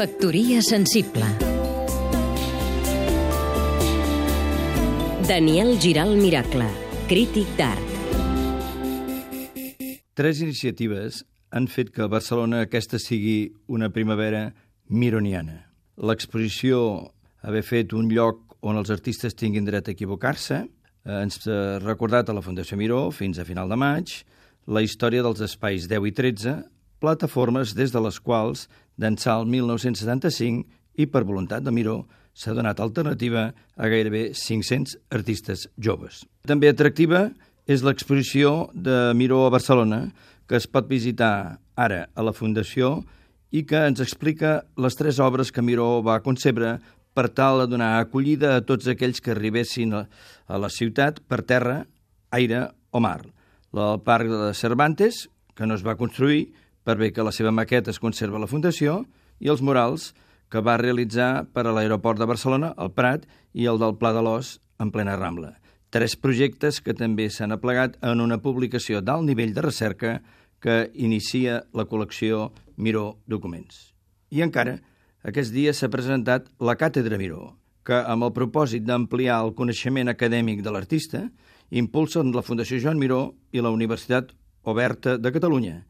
Factoria sensible Daniel Giral Miracle, crític d'art Tres iniciatives han fet que Barcelona aquesta sigui una primavera mironiana. L'exposició haver fet un lloc on els artistes tinguin dret a equivocar-se, eh, ens ha recordat a la Fundació Miró fins a final de maig la història dels espais 10 i 13, plataformes des de les quals, d'ençà el 1975 i per voluntat de Miró, s'ha donat alternativa a gairebé 500 artistes joves. També atractiva és l'exposició de Miró a Barcelona, que es pot visitar ara a la Fundació i que ens explica les tres obres que Miró va concebre per tal de donar acollida a tots aquells que arribessin a la ciutat per terra, aire o mar. El parc de Cervantes, que no es va construir per bé que la seva maqueta es conserva a la Fundació, i els murals que va realitzar per a l'aeroport de Barcelona, el Prat, i el del Pla de l'Os, en plena Rambla. Tres projectes que també s'han aplegat en una publicació d'alt nivell de recerca que inicia la col·lecció Miró Documents. I encara, aquest dia s'ha presentat la Càtedra Miró, que, amb el propòsit d'ampliar el coneixement acadèmic de l'artista, impulsen la Fundació Joan Miró i la Universitat Oberta de Catalunya,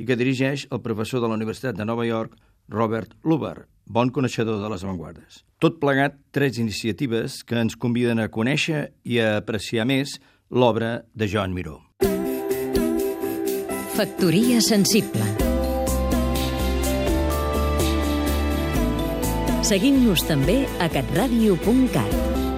i que dirigeix el professor de la Universitat de Nova York, Robert Luber, bon coneixedor de les avantguardes. Tot plegat, tres iniciatives que ens conviden a conèixer i a apreciar més l'obra de Joan Miró. Factoria sensible Seguim-nos també a catradio.cat.